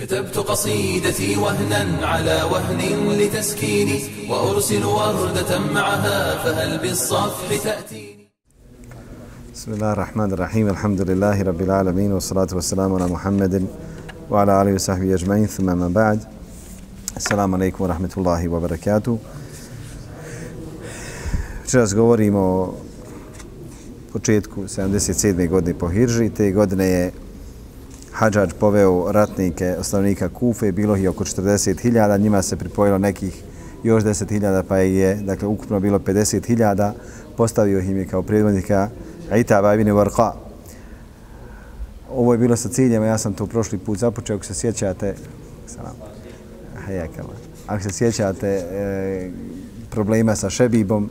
كتبت قصيدتي وهنا على وهن لتسكيني وأرسل وردة معها فهل بالصفح تأتيني بسم الله الرحمن الرحيم الحمد لله رب العالمين والصلاة والسلام على محمد وعلى آله وصحبه أجمعين ثم ما بعد السلام عليكم ورحمة الله وبركاته Večeras govorimo o početku 77. godine po Hirži. Te godine je Hadžađ poveo ratnike, osnovnika Kufe, bilo ih oko 40.000, njima se pripojilo nekih još 10.000, pa je dakle, ukupno bilo 50.000, postavio im je kao predvodnika Itaba ibn Varqa. Ovo je bilo sa ciljem, ja sam to prošli put započeo, ako se sjećate, salam, hajakala, ako se sjećate e, problema sa Šebibom,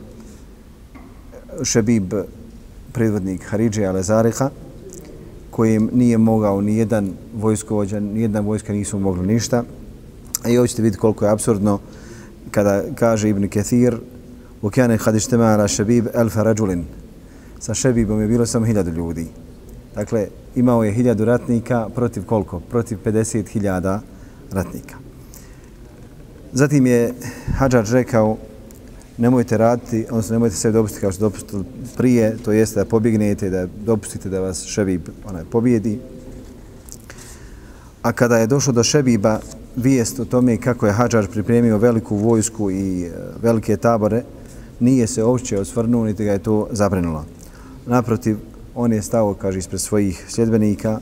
Šebib, predvodnik Haridže Lezariha, kojim nije mogao ni jedan vojskovođan, ni jedna vojska nisu mogli ništa. I ovdje ćete vidjeti koliko je absurdno kada kaže Ibn Kathir وَكَانَ قَدْ اجْتَمَا عَلَى شَبِيبِ أَلْفَ رَجُلٍ Sa Šebibom je bilo samo hiljadu ljudi. Dakle, imao je hiljadu ratnika protiv koliko? Protiv 50.000 ratnika. Zatim je Hadžađ rekao nemojte raditi, odnosno nemojte sve dopustiti kao što dopustili prije, to jeste da pobignete, da dopustite da vas Šebib onaj, pobjedi. A kada je došlo do Šebiba, vijest o tome kako je Hadžar pripremio veliku vojsku i e, velike tabore, nije se uopće osvrnuo, niti ga je to zabrinulo. Naprotiv, on je stao, kaže, ispred svojih sljedbenika,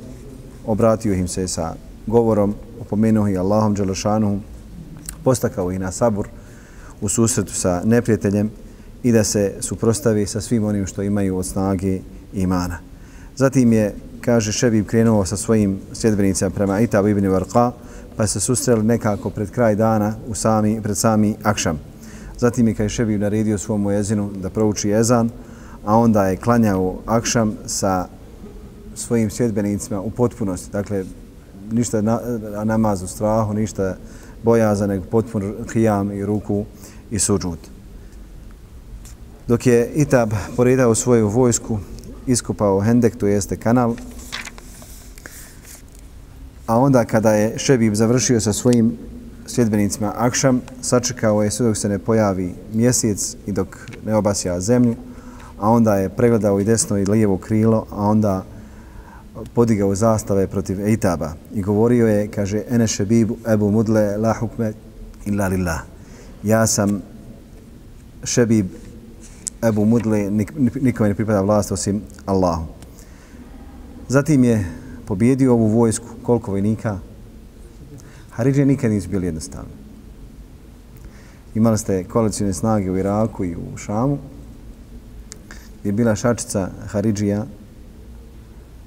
obratio im se sa govorom, opomenuo ih Allahom Đelešanu, postakao ih na sabur, u susretu sa neprijateljem i da se suprostavi sa svim onim što imaju od snage imana. Zatim je, kaže, Šebib krenuo sa svojim sljedbenicama prema Itab ibn Varqa, pa se susreli nekako pred kraj dana u sami, pred sami Akšam. Zatim je, kaže, Šebib naredio svom jezinu da prouči jezan, a onda je klanjao Akšam sa svojim sljedbenicima u potpunosti. Dakle, ništa na, namaz u strahu, ništa bojaza, nego potpun hijam i ruku i suđud. Dok je Itab poredao svoju vojsku, iskopao Hendek, to jeste kanal, a onda kada je Šebib završio sa svojim sljedbenicima Akšam, sačekao je sve dok se ne pojavi mjesec i dok ne obasja zemlju, a onda je pregledao i desno i lijevo krilo, a onda podigao zastave protiv Eitaba i govorio je, kaže, ene šebibu ebu mudle la hukme illa lillah. Ja sam šebib ebu mudle, nik, nikome ne pripada vlast osim Allahu. Zatim je pobjedio ovu vojsku, koliko vojnika? Haridže nikad nisu bili jednostavni. Imali ste koalicijne snage u Iraku i u Šamu, je bila šačica Haridžija,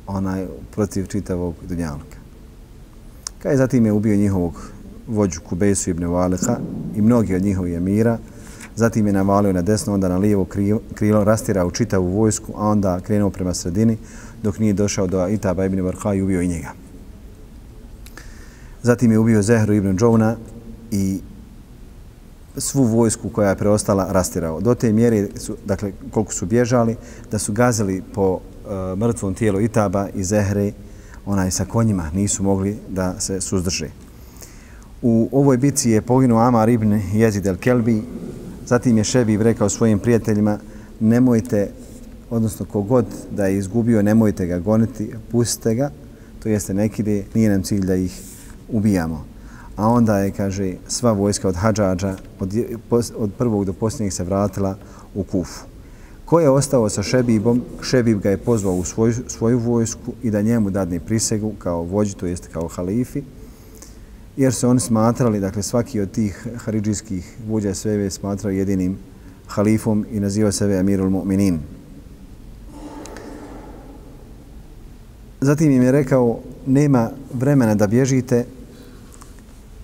onaj protiv čitavog dunjalka. Kaj zatim je ubio njihovog vođu Kubesu ibn Valiha i mnogi od njihovih emira, zatim je navalio na desno, onda na lijevo krilo, rastirao čitavu vojsku, a onda krenuo prema sredini, dok nije došao do Itaba ibn Barha i ubio i njega. Zatim je ubio Zehru ibn Džovna i svu vojsku koja je preostala rastirao. Do te mjere, su, dakle, koliko su bježali, da su gazili po e, mrtvom tijelu Itaba i Zehre, onaj sa konjima, nisu mogli da se suzdrže. U ovoj bici je poginuo Amar ibn Jezid el-Kelbi, zatim je Šebib rekao svojim prijateljima, nemojte, odnosno kogod da je izgubio, nemojte ga goniti, pustite ga, to jeste nekide, nije nam cilj da ih ubijamo. A onda je, kaže, sva vojska od Hadžađa, od, od prvog do posljednjeg se vratila u Kufu. Ko je ostao sa Šebibom, Šebib ga je pozvao u svoju, svoju vojsku i da njemu dadne prisegu kao vođi, to jeste kao halifi, jer se oni smatrali, dakle svaki od tih haridžijskih vođa sveve smatrao jedinim halifom i nazivao sebe Amirul Mu'minin. Zatim im je rekao, nema vremena da bježite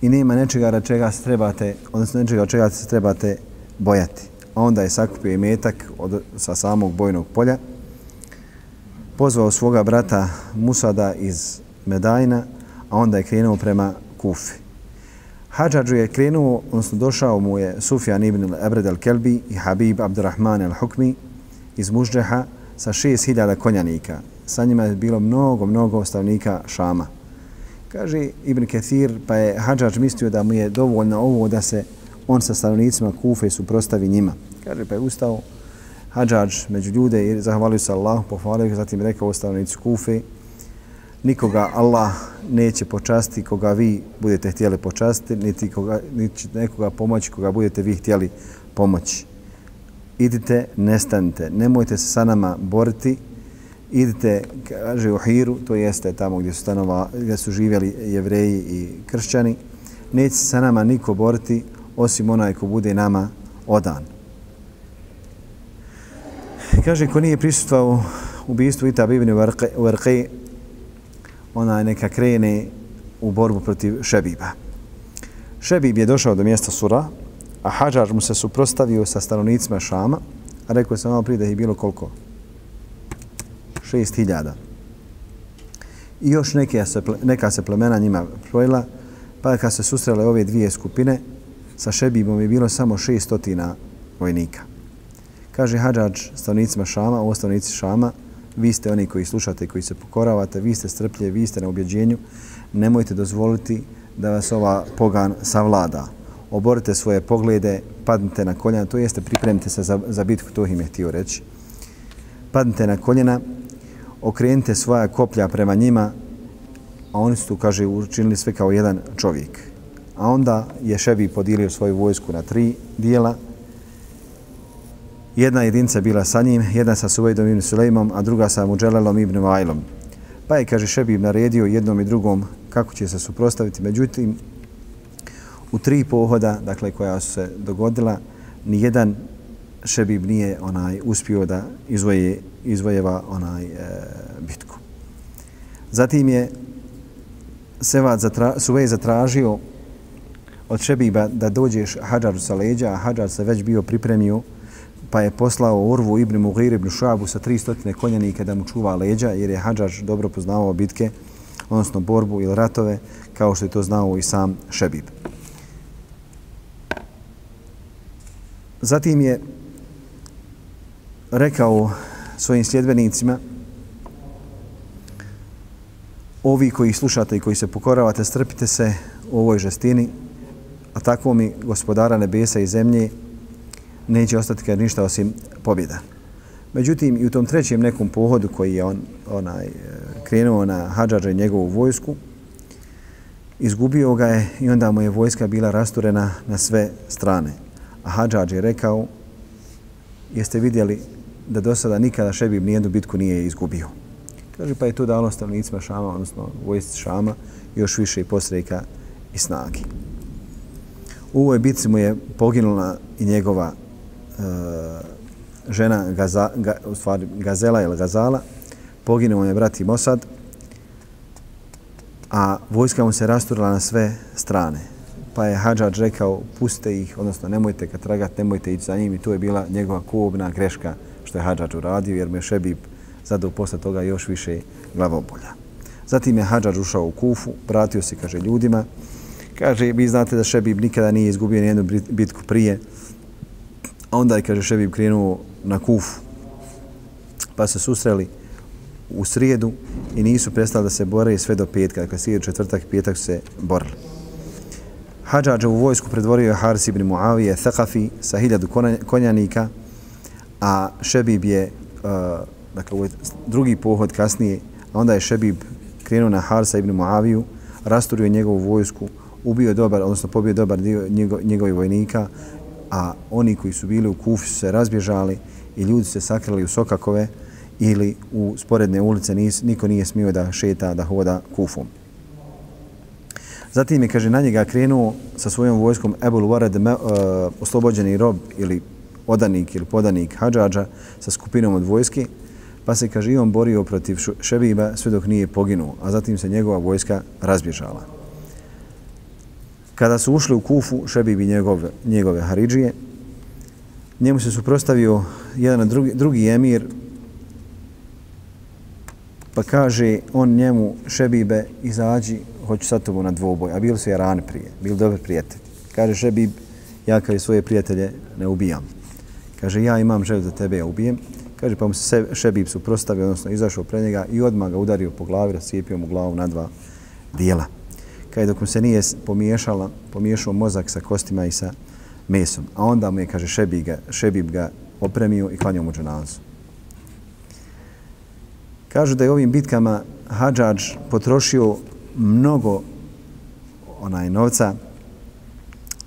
i nema nečega od čega se trebate, odnosno nečega od čega se trebate bojati a onda je sakupio i metak od, sa samog bojnog polja, pozvao svoga brata Musada iz Medajna, a onda je krenuo prema Kufi. Hadžađu je krenuo, odnosno došao mu je Sufjan ibn Ebred al-Kelbi i Habib Abdurrahman al-Hukmi iz Mužđeha sa 6000 konjanika. Sa njima je bilo mnogo, mnogo ostavnika Šama. Kaže Ibn Kathir, pa je Hadžađ mislio da mu je dovoljno ovo da se on sa stanovnicima Kufe suprostavi njima. Kaže, pa je ustao Hadžađ među ljude i zahvalio se Allahu, pohvalio zatim rekao stanovnici Kufe, nikoga Allah neće počasti koga vi budete htjeli počasti, niti, koga, niti nekoga pomoći koga budete vi htjeli pomoći. Idite, nestanite, nemojte se sa nama boriti, idite, kaže u Hiru, to jeste tamo gdje su, stanova, gdje su živjeli jevreji i kršćani, neće se sa nama niko boriti osim onaj ko bude nama odan. Kaže, ko nije prisutvao u ubijstvu Itab ibn Warqi, onaj neka krene u borbu protiv Šebiba. Šebib je došao do mjesta Sura, a Hadžar mu se suprostavio sa stanovnicima Šama, a rekao sam malo prije da je bilo koliko? Šest hiljada. I još neke se, neka se plemena njima projela, pa kad se susrele ove dvije skupine, sa Šebibom je bilo samo šestotina vojnika. Kaže Hadžađ stanovnicima Šama, ovo stanovnici Šama, vi ste oni koji slušate koji se pokoravate, vi ste strplje, vi ste na objeđenju, nemojte dozvoliti da vas ova pogan savlada. Oborite svoje poglede, padnite na koljena, to jeste pripremite se za, za bitku, to im je htio reći. Padnite na koljena, okrenite svoja koplja prema njima, a oni su tu, kaže, učinili sve kao jedan čovjek. A onda je Šebi podijelio svoju vojsku na tri dijela, Jedna jedinca bila sa njim, jedna sa Suvejdom ibn Sulejmom, a druga sa Muđelelom ibn Vajlom. Pa je, kaže, Šebib naredio jednom i drugom kako će se suprostaviti. Međutim, u tri pohoda, dakle, koja su se dogodila, ni jedan Šebib nije onaj uspio da izvoje, izvojeva onaj e, bitku. Zatim je Sevad zatra, Suvej zatražio od Šebiba da dođeš Hadžaru sa leđa, a Hadžar se već bio pripremio pa je poslao Urvu ibn Mughir ibn Šabu sa 300 konjanika da mu čuva leđa, jer je Hadžaž dobro poznavao bitke, odnosno borbu ili ratove, kao što je to znao i sam Šebib. Zatim je rekao svojim sljedbenicima, ovi koji slušate i koji se pokoravate, strpite se u ovoj žestini, a tako mi gospodara nebesa i zemlje, neće ostati kad ništa osim pobjeda. Međutim, i u tom trećem nekom pohodu koji je on onaj, e, krenuo na Hadžađa i njegovu vojsku, izgubio ga je i onda mu je vojska bila rasturena na sve strane. A Hadžađ je rekao, jeste vidjeli da do sada nikada Šebib nijednu bitku nije izgubio. Kaže, pa je to dalo stavnicima Šama, odnosno vojsci Šama, još više i posreka i snagi. U ovoj bitci mu je poginula i njegova Eh, žena Gaza, ga, u stvari Gazela ili Gazala, poginuo je brat i Mosad, a vojska mu se rasturila na sve strane. Pa je Hadžađ rekao, puste ih, odnosno nemojte ga tragat, nemojte ići za njim i to je bila njegova kubna greška što je Hadžađ uradio, jer me Šebib zadao posle toga još više glavobolja. Zatim je Hadžađ ušao u Kufu, vratio se, kaže, ljudima. Kaže, vi znate da Šebib nikada nije izgubio nijednu bitku prije, A onda je, kaže, Šebib krenuo na Kufu. Pa se susreli u srijedu i nisu prestali da se bore sve do petka. Dakle, srijedu, četvrtak i petak su se borili. Hadžađa u vojsku predvorio je Haris ibn Muavije, Thakafi, sa hiljadu konjanika, a Šebib je, uh, dakle, ovaj drugi pohod kasnije, a onda je Šebib krenuo na Harisa ibn Muaviju, rasturio njegovu vojsku, ubio dobar, odnosno pobio dobar dio njego, njegovih vojnika, a oni koji su bili u Kufi su se razbježali i ljudi se sakrili u Sokakove ili u sporedne ulice, nis, niko nije smio da šeta, da hoda Kufom. Zatim je, kaže, na njega krenuo sa svojom vojskom Ebul Wared, uh, oslobođeni rob ili odanik ili podanik Hadžađa sa skupinom od vojske, pa se, kaže, i on borio protiv Šebiba sve dok nije poginuo, a zatim se njegova vojska razbježala. Kada su ušli u Kufu, Šebib i njegove, njegove Haridžije, njemu se suprostavio jedan drugi, drugi emir, pa kaže on njemu, Šebibe, izađi, hoću sa tobom na dvoboj, a bili su jarani prije, bili dobri prijatelji. Kaže Šebib, ja kao i svoje prijatelje ne ubijam. Kaže, ja imam želju da tebe ja ubijem. Kaže, pa mu se Šebib suprostavio, odnosno izašao pre njega i odmah ga udario po glavi, rascijepio mu glavu na dva dijela kada dok mu se nije pomiješala, pomiješao mozak sa kostima i sa mesom. A onda mu je, kaže, Šebib ga, Šebib ga opremio i klanio mu dženazu. Kažu da je ovim bitkama Hadžađ potrošio mnogo onaj novca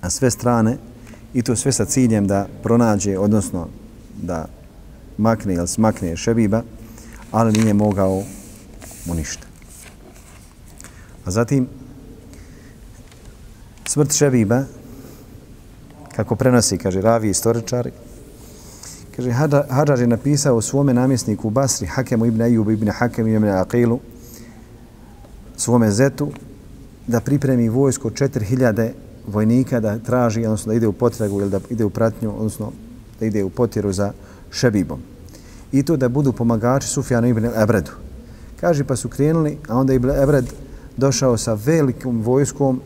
na sve strane i to sve sa ciljem da pronađe, odnosno da makne ili smakne Šebiba, ali nije mogao mu ništa. A zatim, smrt Šebiba, kako prenosi, kaže, ravi istoričari, kaže, Hadžar je napisao u svome namjesniku u Basri, Hakemu ibn Ejub ibn Hakem ibn Aqilu, svome zetu, da pripremi vojsko 4000 vojnika da traži, odnosno da ide u potragu ili da ide u pratnju, odnosno da ide u potjeru za Šebibom. I to da budu pomagači Sufjanu ibn Ebredu. Kaže pa su krenuli, a onda ibn Ebred došao sa velikom vojskom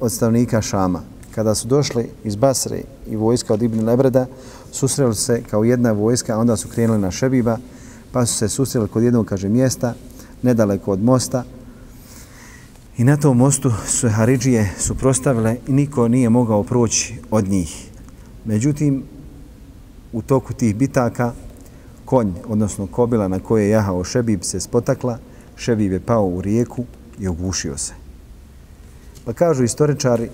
od stavnika Šama. Kada su došli iz Basre i vojska od Ibn Lebreda, susreli se kao jedna vojska, a onda su krenuli na Šebiba, pa su se susreli kod jednog, kaže, mjesta, nedaleko od mosta. I na tom mostu su Haridžije suprostavile i niko nije mogao proći od njih. Međutim, u toku tih bitaka, konj, odnosno kobila na koje je jahao Šebib, se spotakla, Šebib je pao u rijeku i ogušio se. Pa kažu istoričari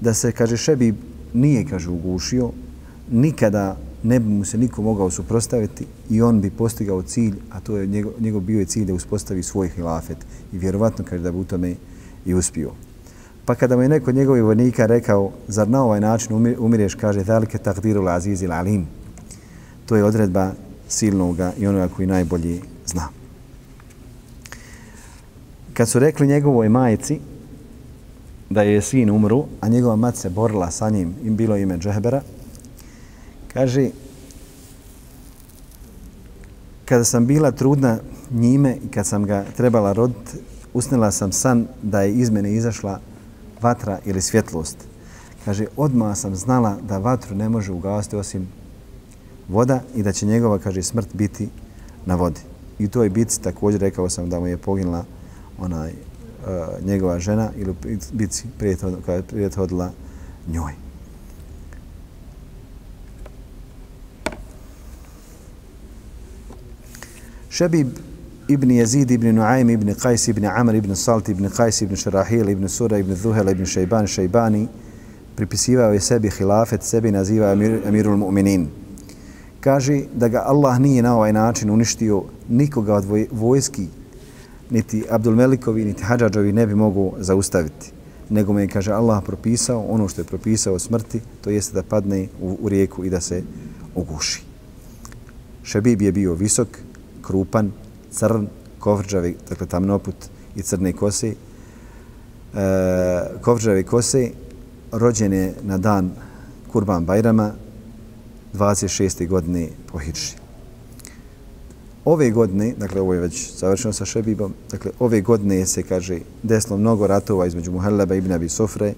da se, kaže, Šebib nije, kaže, ugušio, nikada ne bi mu se niko mogao suprostaviti i on bi postigao cilj, a to je njegov, njegov bio je cilj da uspostavi svoj hilafet i vjerovatno kaže da bi u tome i uspio. Pa kada mu je neko njegovih vojnika rekao, zar na ovaj način umireš, kaže, velike takdiru aziz il alim. To je odredba silnoga i onoga koji najbolje zna. Kad su rekli njegovoj majici, da je sin umru, a njegova mat se borila sa njim, im bilo ime Džehbera, kaže, kada sam bila trudna njime i kad sam ga trebala roditi, usnila sam san da je iz mene izašla vatra ili svjetlost. Kaže, odmah sam znala da vatru ne može ugasiti osim voda i da će njegova, kaže, smrt biti na vodi. I u toj bitci također rekao sam da mu je poginula onaj uh, njegova žena ili bici koja je prijethodila njoj. Šebib ibn Jezid ibn Nuaym ibn Qajs ibn Amr ibn Salt ibn Qajs ibn Šarahil ibn Sura ibn Zuhel ibn Šajban Šajbani pripisivao je sebi hilafet, sebi naziva Amir, Amirul Mu'minin. Kaže da ga Allah nije na ovaj način uništio nikoga od vojski niti Abdulmelikovi, niti Hadžađovi ne bi mogu zaustaviti. Nego me je, kaže, Allah propisao ono što je propisao smrti, to jeste da padne u, u rijeku i da se uguši. Šebib je bio visok, krupan, crn, kovrđavi, dakle tamnoput i crne kose. E, kovrđavi kose, rođen je na dan Kurban Bajrama, 26. godine po Hirši ove godine, dakle ovo je već završeno sa Šebibom, dakle ove godine se kaže desilo mnogo ratova između Muhalleba ibn Abi Sofre,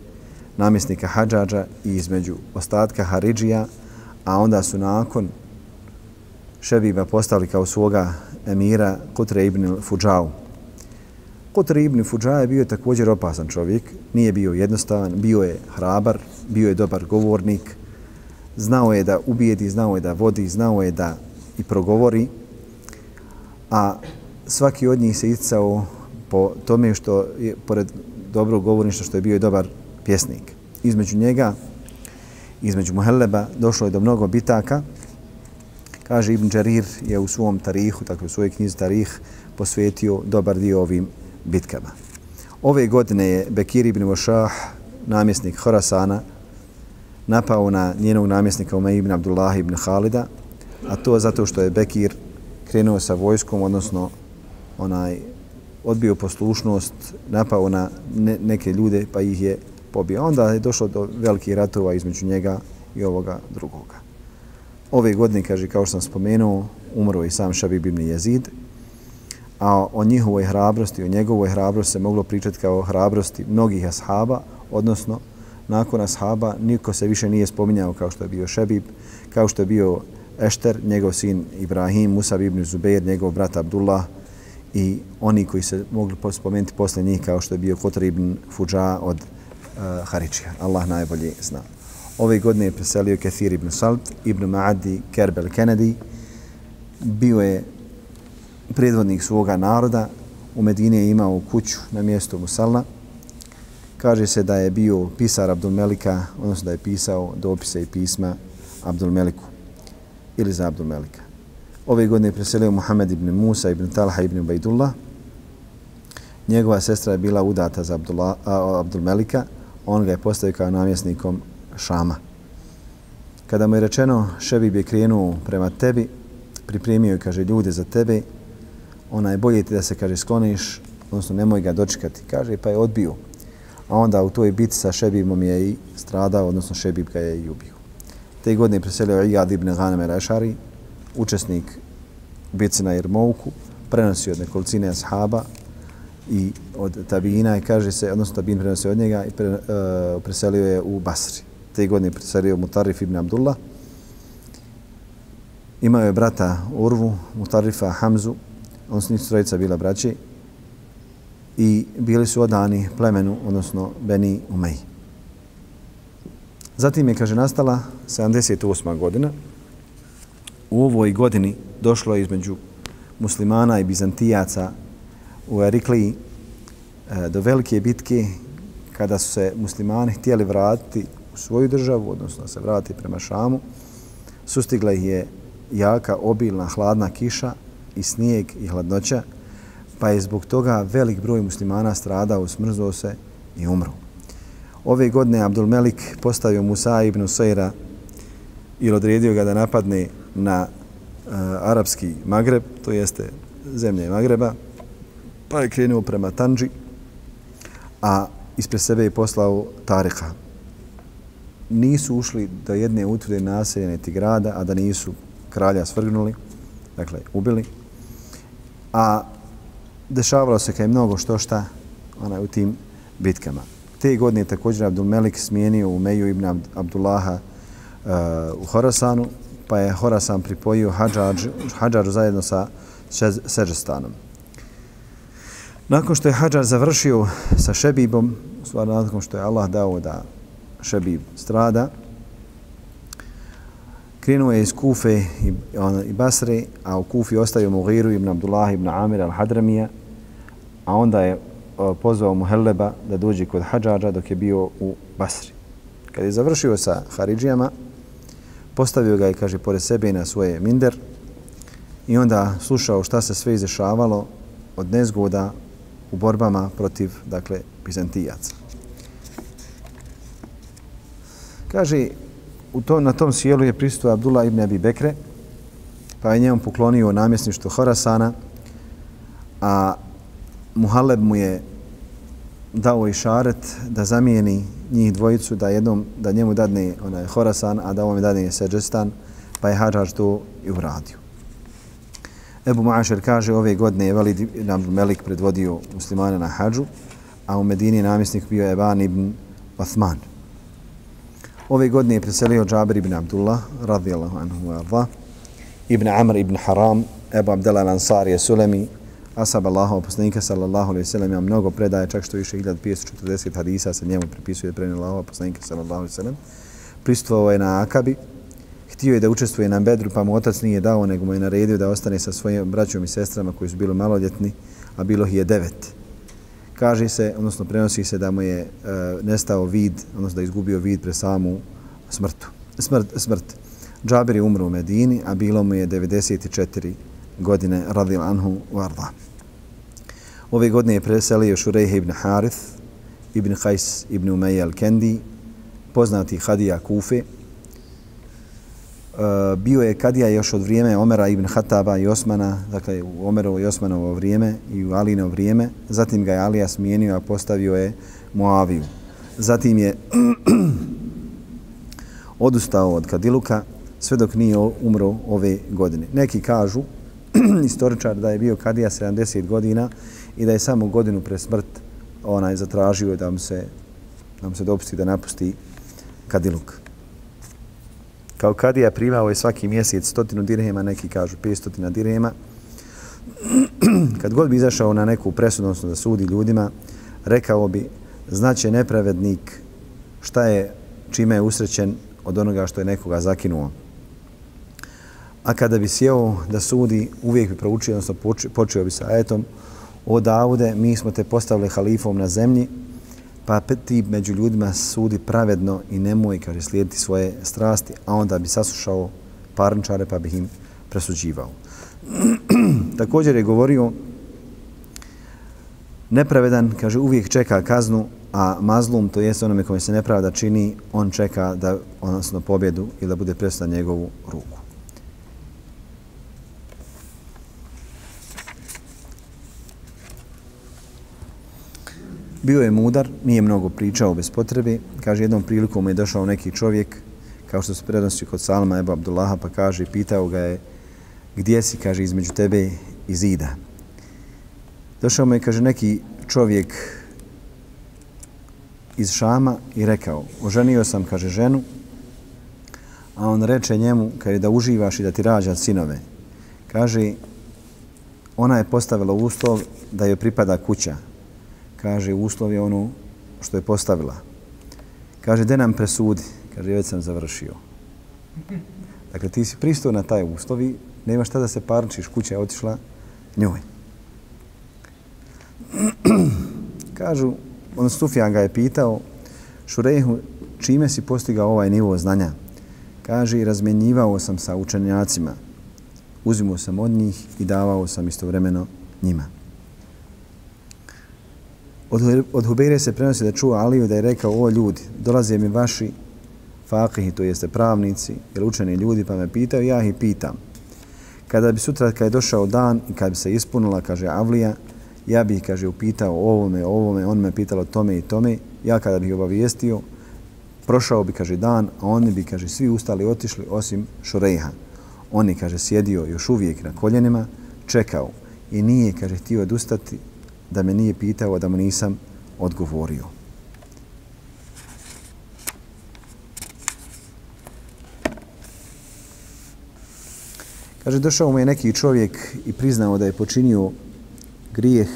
namjesnika Hadžađa i između ostatka Haridžija, a onda su nakon Šebiba postali kao svoga emira Kutre ibn Fuđau. Kutre ibn Fuđau je bio također opasan čovjek, nije bio jednostavan, bio je hrabar, bio je dobar govornik, znao je da ubijedi, znao je da vodi, znao je da i progovori, a svaki od njih se isticao po tome što je, pored dobrog govorništva, što je bio i dobar pjesnik. Između njega, između Muhelleba, došlo je do mnogo bitaka. Kaže Ibn Đarir je u svom tarihu, tako u svojoj knjizi Tarih, posvetio dobar dio ovim bitkama. Ove godine je Bekir ibn Vošah, namjesnik Horasana, napao na njenog namjesnika Umej ibn Abdullah ibn Khalida, a to zato što je Bekir krenuo sa vojskom, odnosno onaj odbio poslušnost, napao na ne, neke ljude pa ih je pobio. Onda je došlo do velikih ratova između njega i ovoga drugoga. Ove godine, kaže, kao što sam spomenuo, umro i sam Šabib ibn Jezid, a o njihovoj hrabrosti, o njegovoj hrabrosti se moglo pričati kao hrabrosti mnogih ashaba, odnosno nakon ashaba niko se više nije spominjao kao što je bio Šabib, kao što je bio Ešter, njegov sin Ibrahim, Musa ibn Zubeir, njegov brat Abdullah i oni koji se mogli spomenuti posle njih kao što je bio Kotar ibn Fuđa od uh, Haričija. Allah najbolje zna. Ove godine je preselio Kathir ibn Salt, ibn Ma'adi, Kerbel Kennedy. Bio je predvodnik svoga naroda. U Medini je imao kuću na mjestu Musalna. Kaže se da je bio pisar Abdul Melika, odnosno da je pisao dopise i pisma Abdul Meliku ili za Abdul Melika. Ove godine je preselio Muhammed ibn Musa ibn Talha ibn Ubaidullah. Njegova sestra je bila udata za Abdullah, a, Abdul Melika. On ga je postavio kao namjesnikom Šama. Kada mu je rečeno Šebib je krenuo prema tebi, pripremio je, kaže, ljude za tebe, ona je bolje ti da se, kaže, skloniš, odnosno nemoj ga dočekati, kaže, pa je odbio. A onda u toj biti sa Šebibom je i stradao, odnosno Šebib ga je i ubio. Te godine je preselio Iyad ibn Ghanem el-Ashari, učesnik bitci na Irmouku, prenosi od nekolicine ashaba i od tabina i kaže se, odnosno tabin prenosi od njega i pre, uh, preselio je u Basri. Te godine je preselio Mutarif ibn Abdullah. Imao je brata Urvu, Mutarifa Hamzu, on s njih trojica bila braći i bili su odani plemenu, odnosno Beni Umeji. Zatim je, kaže, nastala 78. godina, u ovoj godini došlo je između muslimana i bizantijaca u Erikliji e, do velike bitke kada su se muslimani htjeli vratiti u svoju državu, odnosno se vratiti prema Šamu. Sustigla ih je jaka, obilna, hladna kiša i snijeg i hladnoća, pa je zbog toga velik broj muslimana stradao, smrzao se i umro. Ove godine Abdul Melik postavio Musa ibn Sejra i odredio ga da napadne na uh, arapski Magreb, to jeste zemlje Magreba, pa je krenuo prema Tanđi, a ispred sebe je poslao Tarika. Nisu ušli do jedne utvrde naseljene ti grada, a da nisu kralja svrgnuli, dakle, ubili. A dešavalo se kaj mnogo što šta onaj, u tim bitkama. Te godine također Abdulmelik smijenio u Meju ibn Abdullaha uh, u Horasanu, pa je Horasan pripojio Hadžar, zajedno sa Sežestanom. Nakon što je Hadžar završio sa Šebibom, stvarno nakon što je Allah dao da Šebib strada, krenuo je iz Kufe i, on, i Basre, a u Kufi ostavio Mughiru ibn Abdullah ibn Amir al-Hadramija, a onda je pozvao Muhelleba da dođe kod Hadžađa dok je bio u Basri. Kad je završio sa Haridžijama, postavio ga je, kaže, pored sebe i na svoje minder i onda slušao šta se sve izešavalo od nezgoda u borbama protiv, dakle, Bizantijaca. Kaže, u to, na tom sjelu je pristuo Abdullah ibn Abi Bekre, pa je njemu poklonio namjesništvo Horasana, a Muhaleb mu je dao i šaret da zamijeni njih dvojicu da jednom da njemu dadne onaj Horasan a da ovom dadne Seđestan pa je Hadžar to i uradio. Ebu Mašer kaže ove godine je Velid Melik predvodio muslimane na Hadžu a u Medini namjesnik bio Eban ibn Othman. Ove godine je preselio Džabir ibn Abdullah radijallahu anhu wa arda ibn Amr ibn Haram Ebu Abdela Lansari Sulemi Asab Allahov poslanika sallallahu alejhi ve sellem ima mnogo predaje čak što više 1540 hadisa se njemu pripisuje pre Allahov poslanika sallallahu alejhi ve sellem. Pristvovao je na Akabi. Htio je da učestvuje na Bedru, pa mu otac nije dao, nego mu je naredio da ostane sa svojim braćom i sestrama koji su bili maloljetni, a bilo ih je devet. Kaže se, odnosno prenosi se da mu je e, nestao vid, odnosno da izgubio vid pre samu smrtu. Smrt, smrt. Džabir je umro u Medini, a bilo mu je 94 godine radil anhu varda. Ove godine je preselio Šurejhe ibn Harith, ibn Qais ibn Umayy al-Kendi, poznati Hadija Kufe. E, bio je Kadija još od vrijeme Omera ibn Hataba i Osmana, dakle u Omerovo i Osmanovo vrijeme i u Alino vrijeme. Zatim ga je Alija smijenio, a postavio je Moaviju. Zatim je odustao od Kadiluka sve dok nije umro ove godine. Neki kažu istoričar da je bio kadija 70 godina i da je samo godinu pre smrt onaj zatražio da mu se, da mu se dopusti da napusti kadiluk. Kao kadija primao je svaki mjesec stotinu dirhema, neki kažu 500 dirhema. kad god bi izašao na neku presudu, odnosno da sudi ljudima, rekao bi, znaće nepravednik šta je, čime je usrećen od onoga što je nekoga zakinuo. A kada bi sjeo da sudi, uvijek bi proučio, odnosno počeo bi sa ajetom, o Davude, mi smo te postavili halifom na zemlji, pa ti među ljudima sudi pravedno i nemoj, kaže, slijediti svoje strasti, a onda bi saslušao parničare pa bi im presuđivao. Također je govorio nepravedan, kaže, uvijek čeka kaznu, a mazlum, to jest onome kome se nepravda čini, on čeka da, odnosno pobjedu ili da bude presudan njegovu ruku. Bio je mudar, nije mnogo pričao bez potrebe. Kaže, jednom prilikom je došao neki čovjek, kao što se prednosti kod Salma Ebu Abdullaha, pa kaže, pitao ga je, gdje si, kaže, između tebe i zida. Došao mu je, kaže, neki čovjek iz Šama i rekao, oženio sam, kaže, ženu, a on reče njemu, kaže, da uživaš i da ti rađa sinove. Kaže, ona je postavila uslov da joj pripada kuća, kaže, uslov je ono što je postavila. Kaže, de nam presudi. Kaže, već sam završio. Dakle, ti si pristao na taj uslov i nema šta da se parničiš, kuća je otišla njoj. Kažu, on Sufjan ga je pitao, Šurehu, čime si postigao ovaj nivo znanja? Kaže, razmjenjivao sam sa učenjacima, uzimao sam od njih i davao sam istovremeno njima. Od, od Hubeire se prenosi da čuo Aliju da je rekao, o ljudi, dolaze mi vaši fakihi, to jeste pravnici ili učeni ljudi, pa me pitaju, ja ih pitam. Kada bi sutra, kada je došao dan i kada bi se ispunila, kaže Avlija, ja bih, kaže, upitao ovome, ovome, on me pitalo tome i tome, ja kada bih obavijestio, prošao bi, kaže, dan, a oni bi, kaže, svi ustali otišli osim Šurejha. Oni, kaže, sjedio još uvijek na koljenima, čekao i nije, kaže, htio odustati da me nije pitao, da mu nisam odgovorio. Kaže, došao mu je neki čovjek i priznao da je počinio grijeh.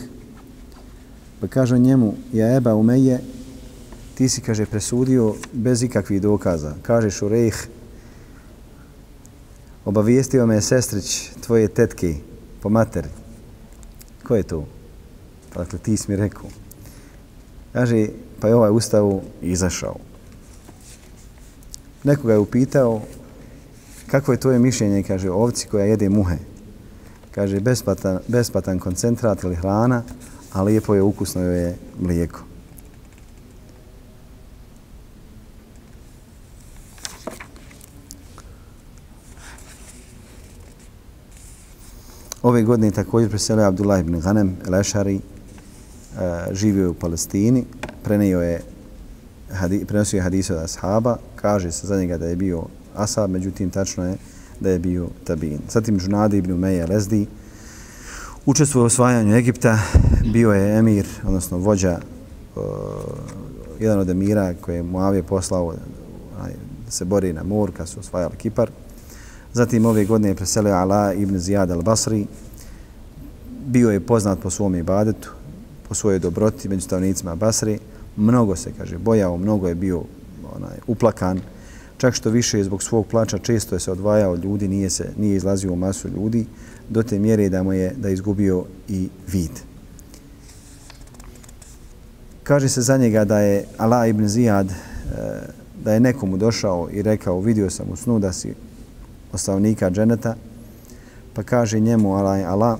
Pa kaže njemu, ja eba umeje, ti si, kaže, presudio bez ikakvih dokaza. Kaže Šurejh, obavijestio me je sestrić tvoje tetke po materi. Ko je to? Pa dakle, ti si mi rekao. Kaže, pa je ovaj ustavu izašao. Nekoga je upitao, kako je tvoje mišljenje, kaže, ovci koja jede muhe. Kaže, bespatan, bespatan koncentrat ili hrana, a lijepo je, ukusno je mlijeko. Ove godine također preselio Abdullah ibn Ghanem, Lešari, živio je u Palestini, prenio je prenosio je hadise od ashaba, kaže se za njega da je bio asab, međutim tačno je da je bio tabin. Zatim Džunadi ibn Umeje Lezdi učestvuje u osvajanju Egipta, bio je emir, odnosno vođa, uh, jedan od emira koje je Muavije poslao da se bori na mur kad su osvajali Kipar. Zatim ove godine je preselio Ala ibn Zijad al-Basri, bio je poznat po svom ibadetu, po svojoj dobroti među stavnicima Basri. Mnogo se, kaže, bojao, mnogo je bio onaj, uplakan. Čak što više zbog svog plača često je se odvajao ljudi, nije, se, nije izlazio u masu ljudi, do te mjere da mu je da izgubio i vid. Kaže se za njega da je Ala ibn Zijad, e, da je nekomu došao i rekao, vidio sam u snu da si ostavnika dženeta, pa kaže njemu Ala, Ala,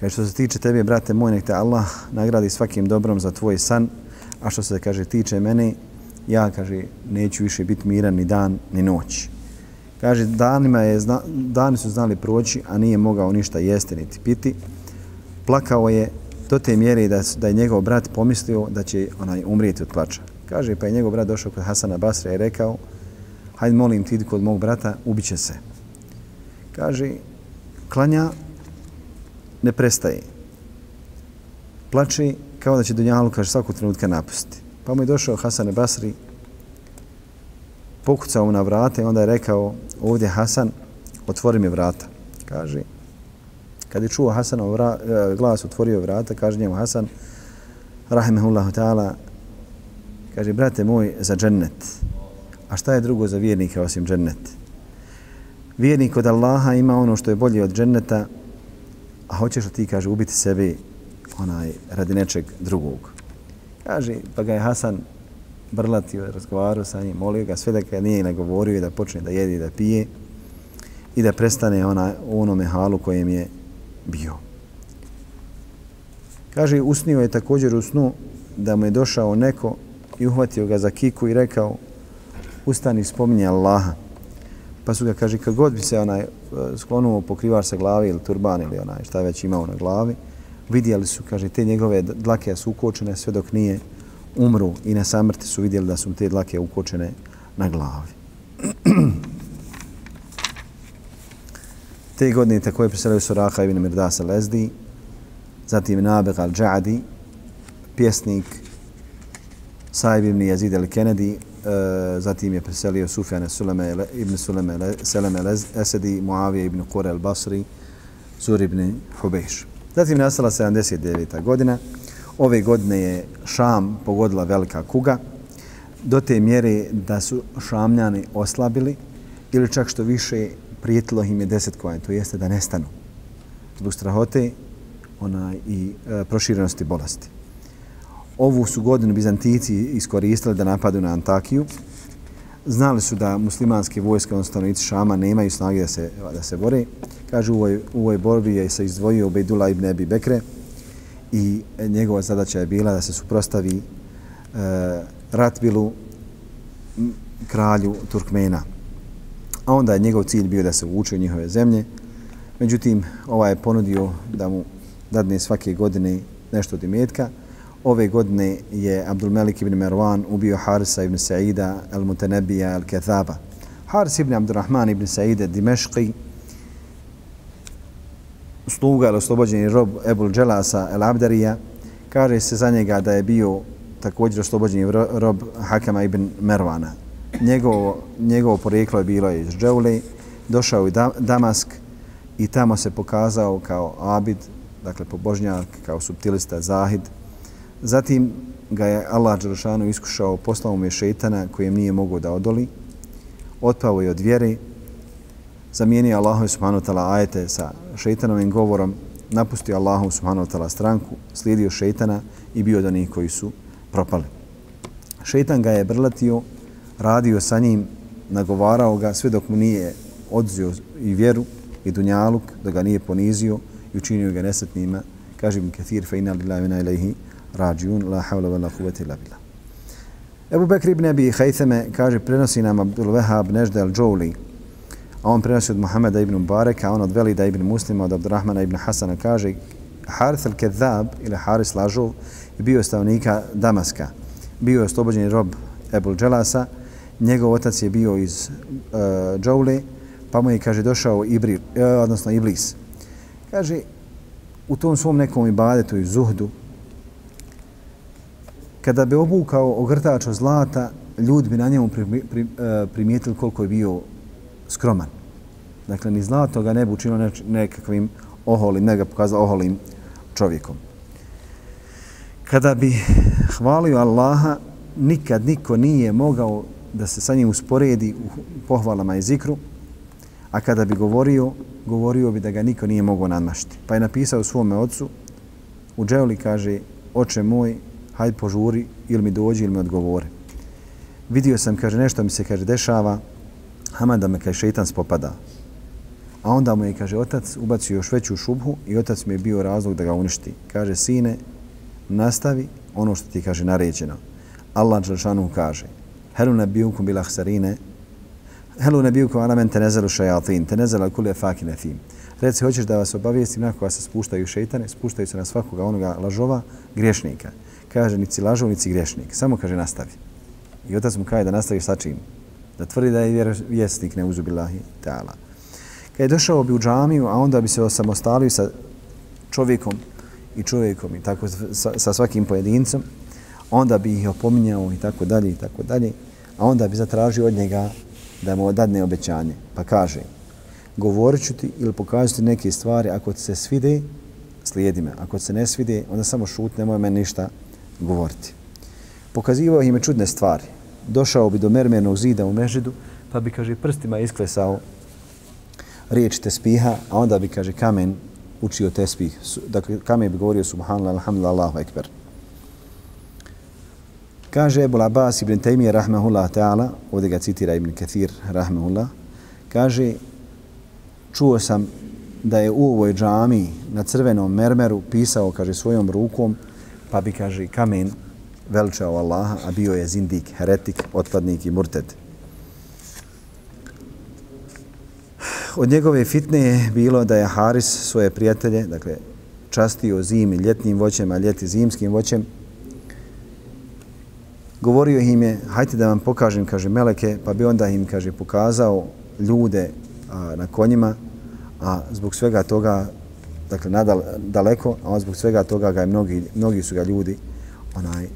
Kaže, što se tiče tebe, brate moj, nek te Allah nagradi svakim dobrom za tvoj san, a što se, kaže, tiče mene, ja, kaže, neću više biti miran ni dan, ni noć. Kaže, danima je, zna, dani su znali proći, a nije mogao ništa jesti niti piti. Plakao je do te mjere da, da je njegov brat pomislio da će onaj umrijeti od plača. Kaže, pa je njegov brat došao kod Hasana Basra i rekao, hajde molim ti kod mog brata, ubiće se. Kaže, klanja, ne prestaje. Plače kao da će Dunjalu, kaže, svakog trenutka napustiti. Pa mu je došao Hasan Basri, pokucao mu na vrata i onda je rekao, ovdje Hasan, otvori mi vrata. Kaže, Kad je čuo Hasanov vra, e, glas, otvorio vrata, kaže njemu Hasan, rahimahullahu ta'ala, kaže, brate moj, za džennet. A šta je drugo za vjernika osim džennet? Vjernik od Allaha ima ono što je bolje od dženneta, a hoćeš li ti, kaže, ubiti sebe onaj, radi nečeg drugog. Kaže, pa ga je Hasan brlatio, razgovarao sa njim, molio ga sve da ga nije nagovorio i da počne da jedi i da pije i da prestane ona, u onome halu kojem je bio. Kaže, usnio je također u snu da mu je došao neko i uhvatio ga za kiku i rekao, ustani, spominje Allaha. Pa su ga, kaže, kad god bi se onaj e, sklonuo pokrivar sa glavi ili turban ili onaj šta već imao na glavi, vidjeli su, kaže, te njegove dlake su ukočene sve dok nije umru i na samrti su vidjeli da su te dlake ukočene na glavi. te godine tako je preselio Suraha ibn Mirdasa Lezdi, zatim Nabeg al-đadi, pjesnik Saib ibn Yazid al-Kennedy, E, zatim je preselio Sufjane Suleme ibn Suleme Seleme Esedi, Muavije ibn Kure al-Basri, Zur ibn Hubejš. Zatim je nastala 79. godina. Ove godine je Šam pogodila velika kuga do te mjere da su Šamljani oslabili ili čak što više prijetilo im je deset koja, to jeste da nestanu zbog strahote ona, i e, proširenosti bolesti. Ovu su godinu Bizantici iskoristili da napadu na Antakiju. Znali su da muslimanske vojske, odnosno stanovnici Šama, nemaju snage da se, da se bore. Kažu, u ovoj, u ovoj borbi je se izdvojio Ubejdula ibn Ebi Bekre i njegova zadaća je bila da se suprostavi e, Ratbilu, kralju Turkmena. A onda je njegov cilj bio da se uvuče u njihove zemlje. Međutim, ovaj je ponudio da mu dadne svake godine nešto od imetka. Ove godine je Abdulmelik ibn Merwan ubio Harisa ibn Sa'ida al-Mutanabija al-Kathaba. Haris ibn Abdurrahman ibn Sa'ida Dimeški, sluga ili oslobođeni rob Ebul Dželasa el-Abdarija, kaže se za njega da je bio također oslobođeni rob Hakama ibn Mervana. Njegovo, njegovo poreklo je bilo iz Džeuli, došao u Damask i tamo se pokazao kao abid, dakle pobožnjak, kao subtilista, zahid. Zatim ga je Allah Đelšanu iskušao, poslao mu je šeitana kojem nije mogao da odoli, otpao je od vjere, zamijenio Allahu subhanahu ta'ala ajete sa šeitanovim govorom, napustio Allahu subhanahu ta'ala stranku, slijedio šeitana i bio od onih koji su propali. Šeitan ga je brlatio, radio sa njim, nagovarao ga sve dok mu nije odzio i vjeru i dunjaluk, da ga nije ponizio i učinio ga nesretnima. Kaže mi kathir fe inna lillahi vina ilaihi rađun, la havla vela huvete ila bila. Ebu Bekri ibn Abi Haythame kaže, prenosi nam Abdul Wahab Nežda al-Džouli, a on prenosi od Muhameda ibn Mubareka, a on od Velida ibn Muslima, od Abdurrahmana ibn Hasana, kaže Harith al-Kedhab ili Haris Lažov je bio stavnika Damaska. Bio je oslobođen rob Ebul Dželasa. Njegov otac je bio iz uh, Džoule, pa mu je, kaže, došao Ibri, uh, e, odnosno Iblis. Kaže, u tom svom nekom ibadetu i zuhdu, kada bi obukao ogrtač od zlata, ljudi bi na njemu e, primijetili koliko je bio skroman. Dakle, ni zlato ga ne bi učinilo nekakvim oholim, ne ga pokazao oholim čovjekom. Kada bi hvalio Allaha, nikad niko nije mogao da se sa njim usporedi u pohvalama i zikru, a kada bi govorio, govorio bi da ga niko nije mogao nadmašiti. Pa je napisao svome ocu, u dževli kaže, oče moj, hajde požuri, ili mi dođi, ili mi odgovore. Vidio sam, kaže, nešto mi se, kaže, dešava, Hama da me kaže šeitan spopada. A onda mu je, kaže, otac ubacio još veću šubhu i otac mi je bio razlog da ga uništi. Kaže, sine, nastavi ono što ti kaže naređeno. Allah Đelšanu kaže, Helu ne bil bila Helu ne bijukum ala men tenezelu šajatin, tenezelu kule fakine thim. Reci, hoćeš da vas obavijestim nakon vas se spuštaju šeitane, spuštaju se na svakoga onoga lažova, griješnika. Kaže, nici lažov, nici griješnik. Samo kaže, nastavi. I otac mu kaže da nastavi sa čim? da tvrdi da je vjesnik ne uzubilahi ta'ala. Kad je došao bi u džamiju, a onda bi se osamostalio sa čovjekom i čovjekom i tako sa, sa svakim pojedincem, onda bi ih opominjao i tako dalje i tako dalje, a onda bi zatražio od njega da mu odadne obećanje. Pa kaže, govorit ću ti ili pokazati ti neke stvari, ako ti se svide, slijedi me. Ako ti se ne svide, onda samo šut, nemoj meni ništa govoriti. Pokazivao im je čudne stvari. Došao bi do mermernog zida u Mežidu, pa bi, kaže, prstima isklesao riječ tespiha, a onda bi, kaže, kamen učio te spih. Dakle, kamen bi govorio subhanallah, alhamdulillah, Allahu ekber. Kaže Ebul Abbas ibn Taymiyyah rahmehullah ta'ala, ovdje ga citira ibn Kathir rahmehullah, kaže, čuo sam da je u ovoj džami na crvenom mermeru pisao, kaže, svojom rukom, pa bi, kaže, kamen veličao Allaha, a bio je zindik, heretik, otpadnik i murted. Od njegove fitne je bilo da je Haris svoje prijatelje, dakle, častio zimi ljetnim voćem, a ljeti zimskim voćem, govorio im je, hajte da vam pokažem, kaže Meleke, pa bi onda im, kaže, pokazao ljude a, na konjima, a zbog svega toga, dakle, nadal, daleko, a zbog svega toga ga je mnogi, mnogi su ga ljudi onaj e,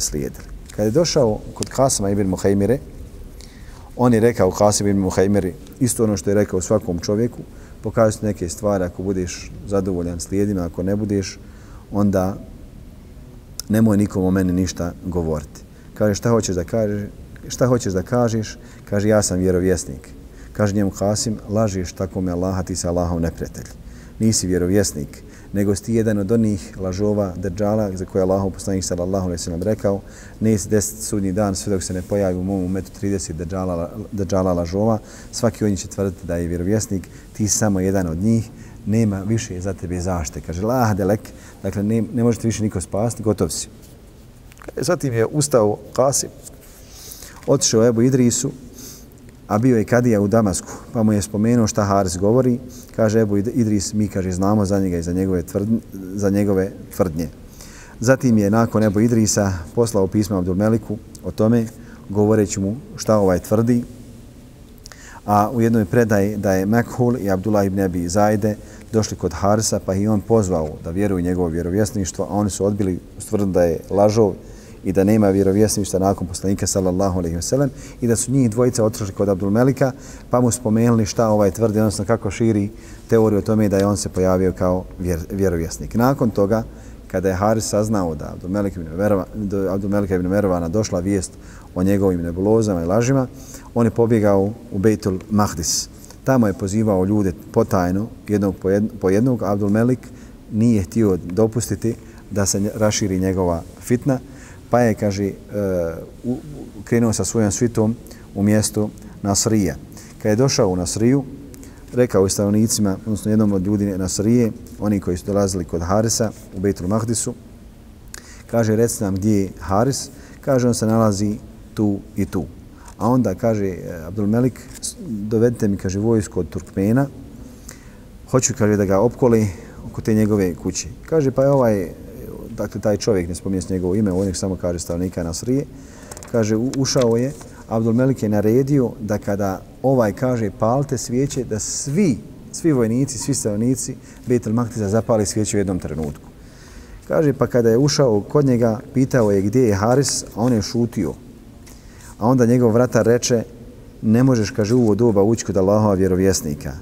slijedili. Kad je došao kod Kasama ibn Muhajmire, on je rekao Kasim ibn Muhajmiri isto ono što je rekao svakom čovjeku, pokazati neke stvari, ako budeš zadovoljan slijedima, ako ne budeš, onda nemoj nikom o meni ništa govoriti. Kaže, šta hoćeš da kažeš? Šta hoćeš da kažeš? Kaže, ja sam vjerovjesnik. Kaže njemu Kasim, lažiš tako me Allaha, ti si Allahov neprijatelj. Nisi vjerovjesnik, nego si ti jedan od onih lažova držala za koje Allah poslanik sallallahu alejhi ve sellem rekao ne se des sudnji dan sve dok se ne pojavi u mom umetu 30 držala, držala lažova. Svaki od njih će tvrditi da je vjerovjesnik, ti samo jedan od njih, nema više za tebe zašte. Kaže, lah delek, dakle ne, ne možete više niko spasti, gotov si. E, zatim je ustao Kasim, otišao Ebu Idrisu, a bio je kadija u Damasku, pa mu je spomenuo šta Haris govori, kaže Ebu Idris, mi kaže znamo za njega i za njegove, tvrdnje, za njegove tvrdnje. Zatim je nakon Ebu Idrisa poslao pismo Abdulmeliku o tome, govoreći mu šta ovaj tvrdi, a u jednoj predaji da je Mekhul i Abdullah ibn Abi Zajde došli kod Harisa, pa i on pozvao da vjeruju njegovo vjerovjesništvo, a oni su odbili ustvrditi da je lažov i da nema vjerovjesništa nakon poslanika sallallahu alejhi ve sellem i da su njih dvojica otišli kod Abdul Melika pa mu spomenuli šta ovaj tvrdi odnosno kako širi teoriju o tome da je on se pojavio kao vjer, vjerovjesnik. Nakon toga kada je Haris saznao da Abdul Melik ibn Mervan do Abdul Melik ibn Mervana došla vijest o njegovim nebulozama i lažima, on je pobjegao u Beitul Mahdis. Tamo je pozivao ljude potajno, jednog po jednog, Abdul Melik nije htio dopustiti da se raširi njegova fitna, pa je, kaže, uh, krenuo sa svojom svitom u mjesto Nasrija. Kad je došao u Nasriju, rekao je stanovnicima, odnosno jednom od ljudi Nasrije, oni koji su dolazili kod Harisa u Beitul Mahdisu, kaže, reci nam gdje je Haris, kaže, on se nalazi tu i tu. A onda kaže e, Abdul Melik, dovedite mi, kaže, vojsko od Turkmena, hoću, kaže, da ga opkoli oko te njegove kuće. Kaže, pa je ovaj dakle taj čovjek, ne spominje njegovo ime, on samo kaže stavnika Nasrije, kaže ušao je, Abdul Melik je naredio da kada ovaj kaže palte svijeće, da svi, svi vojnici, svi stavnici Betel Maktiza zapali svijeće u jednom trenutku. Kaže, pa kada je ušao kod njega, pitao je gdje je Haris, a on je šutio. A onda njegov vratar reče, ne možeš, kaže, u ovo doba ući kod Allahova vjerovjesnika.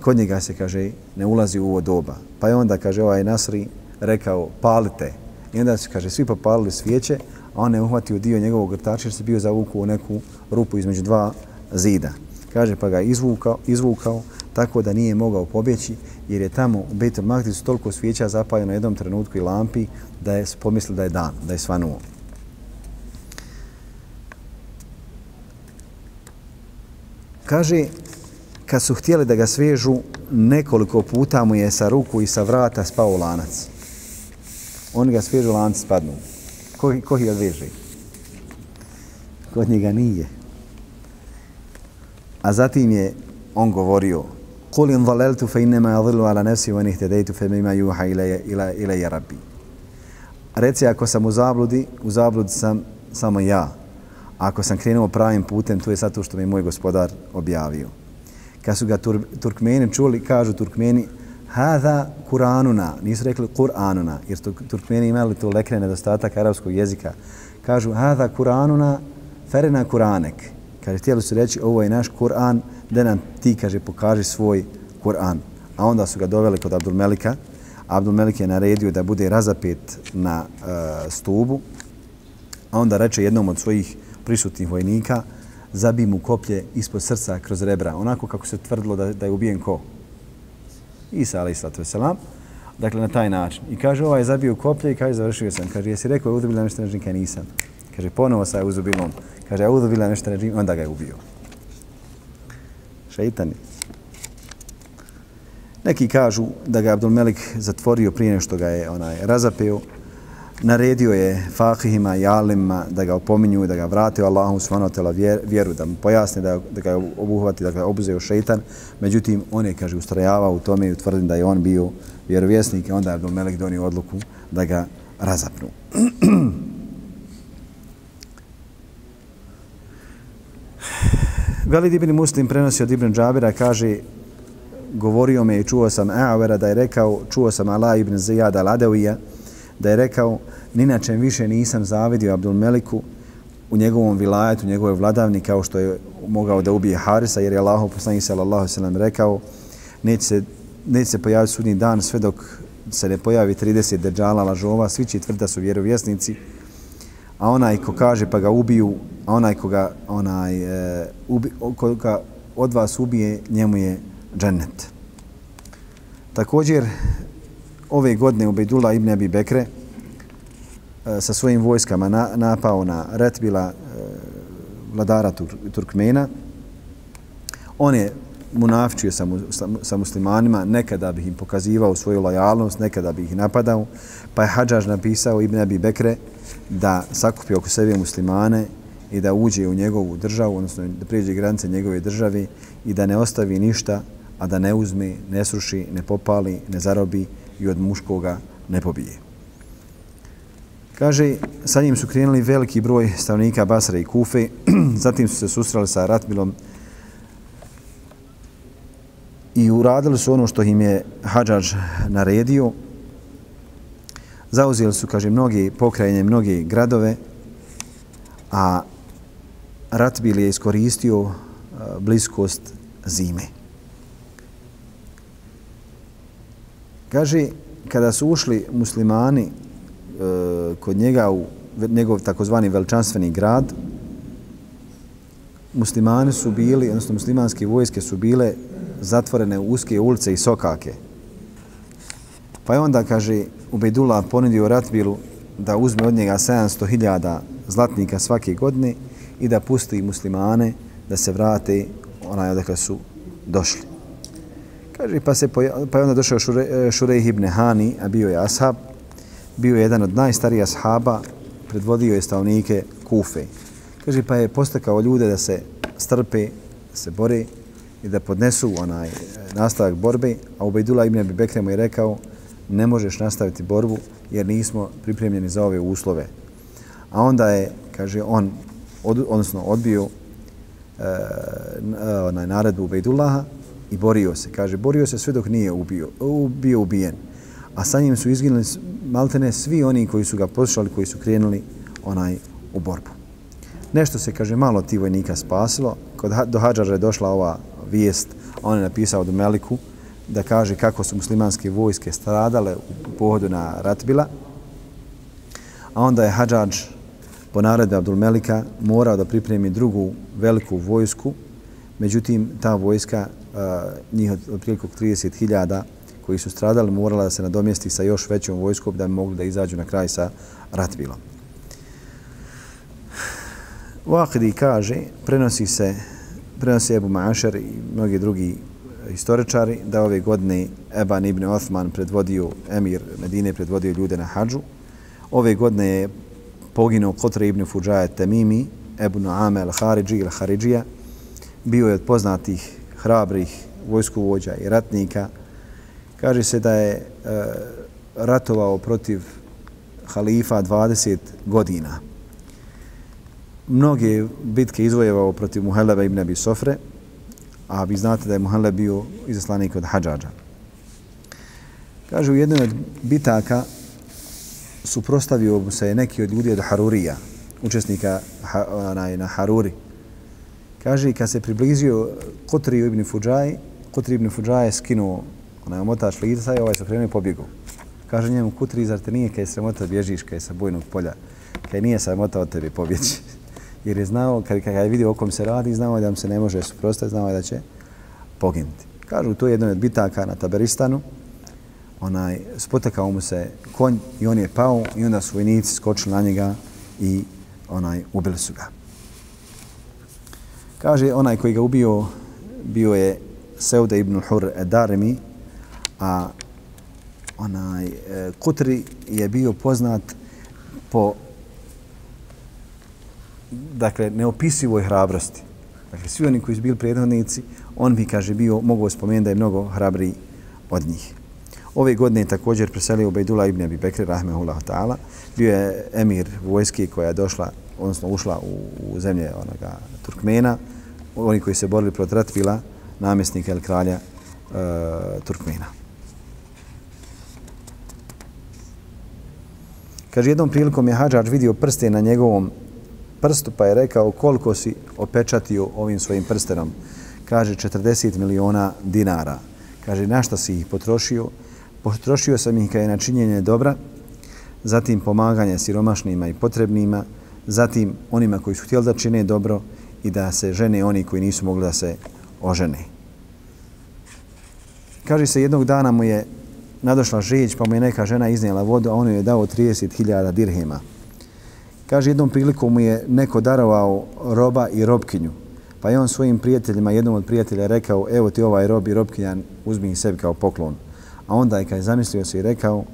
Kod njega se, kaže, ne ulazi u ovo doba. Pa je onda, kaže, ovaj Nasri, rekao palite. I onda su, kaže, svi popalili svijeće, a on je uhvatio dio njegovog grtača jer se bio zavukao u neku rupu između dva zida. Kaže, pa ga izvukao, izvukao tako da nije mogao pobjeći jer je tamo u Betel Magdisu toliko svijeća zapaljeno na jednom trenutku i lampi da je pomislio da je dan, da je svanuo. Kaže, kad su htjeli da ga svežu, nekoliko puta mu je sa ruku i sa vrata spao lanac oni ga svežu lanci spadnu. Ko, ko ih odveže? Kod njega nije. A zatim je on govorio Kul in ضللت fe أضل على ala nafsi wa فبما fe mima yuha ila ila rabbi. Reci ako sam u zabludi, u zabludi sam samo ja. Ako sam krenuo pravim putem, to je zato što mi moj gospodar objavio. Kad su ga tur, Turkmeni čuli, kažu Turkmeni, Hada Kur'anuna, nisu rekli Kur'anuna, jer su Turkmeni imali tu lekne nedostatak arapskog jezika. Kažu, hada Kur'anuna, ferena Kur'anek. Kaže, htjeli su reći, ovo je naš Kur'an, da nam ti, kaže, pokaži svoj Kur'an. A onda su ga doveli kod Abdulmelika. Abdulmelik je naredio da bude razapet na e, stubu. A onda reče jednom od svojih prisutnih vojnika, zabij mu koplje ispod srca kroz rebra, onako kako se tvrdilo da, da je ubijen ko? Isa, ali islatu veselam. Dakle, na taj način. I kaže, ovaj je zabio koplje i kaže, završio sam. Kaže, jesi rekao, je udubila nešto nežnika? Nisam. Kaže, ponovo sa je uzubilom. Kaže, je udubila nešto nežnika? Onda ga je ubio. Šeitani. Neki kažu da ga Abdul Melik zatvorio prije nešto ga je onaj razapeo. Naredio je fakihima i alimima da ga opominju da ga vrate u Allahu subhanahu wa vjeru, da mu pojasne da, da ga obuhvati, da ga obuzeo šeitan. Međutim, on je, kaže, ustrajavao u tome i utvrdim da je on bio vjerovjesnik i onda je Abdul Melek donio odluku da ga razapnu. Velid ibn Muslim prenosi od Ibn Džabira, kaže, govorio me i čuo sam Aavera da je rekao, čuo sam Ala ibn Zijad al-Adawija, da je rekao, ninačem više nisam zavidio Abdul Meliku u njegovom vilajetu, u njegovoj vladavni, kao što je mogao da ubije Harisa, jer je Allah poslanik sallallahu sallam rekao, neće se, neće se pojaviti sudnji dan sve dok se ne pojavi 30 deđala lažova, svi će tvrda su vjerovjesnici, a onaj ko kaže pa ga ubiju, a onaj koga onaj, e, ubi, koga od vas ubije, njemu je džennet. Također, ove godine u Bejdula ibn Abi Bekre e, sa svojim vojskama na, napao na Retbila e, vladara Tur, Turkmena. On je munafčio sa, sa, sa muslimanima, nekada bih im pokazivao svoju lojalnost, nekada bih ih napadao, pa je Hadžaž napisao Ibn Abi Bekre da sakupi oko sebe muslimane i da uđe u njegovu državu, odnosno da prijeđe granice njegove države i da ne ostavi ništa, a da ne uzme, ne sruši, ne popali, ne zarobi i od muškoga ne pobije. Kaže, sa njim su krenuli veliki broj stavnika Basra i Kufe, zatim su se susrali sa Ratmilom i uradili su ono što im je Hadžađ naredio. Zauzeli su, kaže, mnogi pokrajine, mnogi gradove, a Ratbil je iskoristio bliskost zime. Kaže, kada su ušli muslimani e, kod njega u njegov takozvani veličanstveni grad, muslimani su bili, odnosno muslimanske vojske su bile zatvorene u uske ulice i sokake. Pa je onda, kaže, Ubejdula ponudio Ratbilu da uzme od njega 700.000 zlatnika svake godine i da pusti muslimane da se vrate onaj odakle su došli. Kaže, pa, se pa je onda došao Šure, Šurej ibn Hani, a bio je ashab, bio je jedan od najstarijih ashaba, predvodio je stavnike Kufe. Kaže, pa je postakao ljude da se strpe, da se bore i da podnesu onaj e, nastavak borbe, a Ubejdula ibn Abi Bekre mu je rekao, ne možeš nastaviti borbu jer nismo pripremljeni za ove uslove. A onda je, kaže, on, od, odnosno odbio e, e onaj naredbu Ubejdullaha i borio se. Kaže, borio se sve dok nije ubio, bio ubijen. A sa njim su izginuli maltene svi oni koji su ga poslušali, koji su krenuli onaj u borbu. Nešto se, kaže, malo ti vojnika spasilo. Kod, do Hadžara je došla ova vijest, on je napisao do Meliku da kaže kako su muslimanske vojske stradale u pohodu na Ratbila. A onda je Hadžađ po naredbe Abdul Melika morao da pripremi drugu veliku vojsku. Međutim, ta vojska Eh, njih od priliku 30.000 koji su stradali morala da se nadomjesti sa još većom vojskom da bi mogli da izađu na kraj sa Ratbilom. Waqidi kaže, prenosi se, prenosi Ebu Mašer i mnogi drugi historičari da ove godine Eban ibn Othman predvodio, emir Medine predvodio ljude na hađu. Ove godine je poginuo Kotre ibn Fuđaje Temimi, Ebu Noame al-Haridži ili Haridžija. Bio je od poznatih hrabrih vojskovođa i ratnika. Kaže se da je e, ratovao protiv halifa 20 godina. Mnoge bitke izvojevao protiv Muhelleba ibn Abi Sofre, a vi znate da je Muhelleb bio izaslanik od Hadžađa. Kaže u jednoj od bitaka suprostavio mu se neki od ljudi od Harurija, učesnika na Haruri. Kaže, kad se približio Kotri ibn Fuđaj, Kotri ibn Fuđaj je skinuo onaj omotač lica i ovaj se okrenuo i pobjegao. Kaže njemu, Kutri, zar te nije kaj sramota bježiš kaj sa bojnog polja? Kaj nije sramota od tebe pobjeći. Jer je znao, kad, kad je vidio o kom se radi, znao da mu se ne može suprostati, znao je da će poginuti. Kažu, to je jedan od bitaka na Taberistanu. Onaj, spotakao mu se konj i on je pao i onda su vojnici skočili na njega i onaj, ubili su ga. Kaže, onaj koji ga ubio bio je Seuda ibn Hur Darimi, a onaj e, Kutri je bio poznat po dakle neopisivoj hrabrosti. Dakle, svi oni koji su bili prethodnici, on bi, kaže, bio, mogu spomenuti da je mnogo hrabri od njih. Ove godine je također preselio Ubejdula ibn Abi Bekri, rahmehullah ta'ala. Bio je emir vojske koja je došla, odnosno ušla u, u zemlje onoga Turkmena, oni koji se borili protiv Ratvila, namjesnika ili kralja e, Turkmena. Kaže, jednom prilikom je Hadžač vidio prste na njegovom prstu, pa je rekao koliko si opečatio ovim svojim prstenom. Kaže, 40 miliona dinara. Kaže, na šta si ih potrošio? Potrošio sam ih kada je načinjenje dobra, zatim pomaganje siromašnima i potrebnima, zatim onima koji su htjeli da čine dobro i da se žene oni koji nisu mogli da se ožene. Kaže se, jednog dana mu je nadošla žeć, pa mu je neka žena iznijela vodu, a on je dao 30.000 dirhema. Kaže, jednom prilikom mu je neko darovao roba i robkinju, pa je on svojim prijateljima, jednom od prijatelja rekao, evo ti ovaj rob i robkinja, uzmi ih sebi kao poklon. A onda je kad je zamislio se i rekao,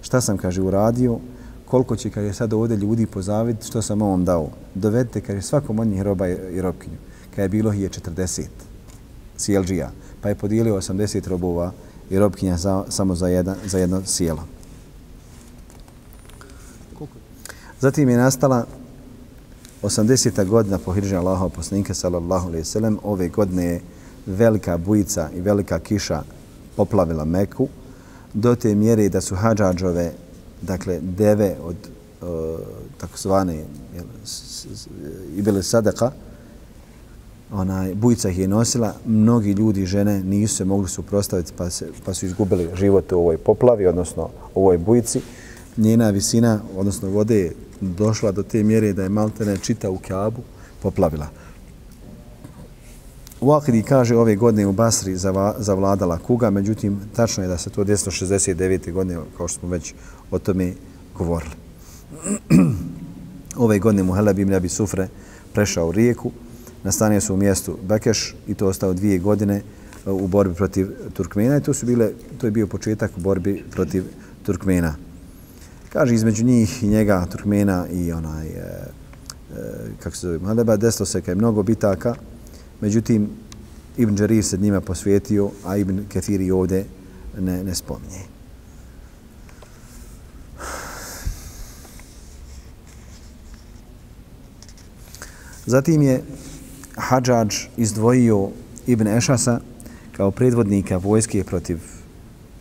šta sam, kaže, uradio, koliko će, kad je sad ovdje ljudi pozaviti, što sam ovom dao. Dovedite, kaže, svakom od njih roba i robkinju. Kad je bilo je 40 CLG-a, pa je podijelio 80 robova i robkinja za, samo za, jedan, za jedno sjelo. Zatim je nastala 80. godina po hirža Allaha poslanika sallallahu alaihi sallam. Ove godine je velika bujica i velika kiša poplavila Meku do te mjere da su hađađove, dakle deve od uh, takozvane ibele bile sadaka, onaj, bujica ih je nosila, mnogi ljudi, žene, nisu se mogli suprostaviti pa, se, pa su izgubili život u ovoj poplavi, odnosno u ovoj bujici. Njena visina, odnosno vode je došla do te mjere da je maltene čita u kabu poplavila. Uakidi kaže ove godine u Basri zavladala kuga, međutim, tačno je da se to 269. godine, kao što smo već o tome govorili. ove godine Muhalab ibn Abi Sufre prešao u rijeku, nastanio se u mjestu Bekeš i to ostao dvije godine uh, u borbi protiv Turkmena i to, su bile, to je bio početak u borbi protiv Turkmena. Kaže, između njih i njega, Turkmena i onaj, e, e, kako se zove, Maleba, desilo se kaj mnogo bitaka, međutim, Ibn Đarir se njima posvijetio, a Ibn Kathiri ovde ne, ne spominje. Zatim je Hadžađ izdvojio Ibn Ešasa kao predvodnika vojske protiv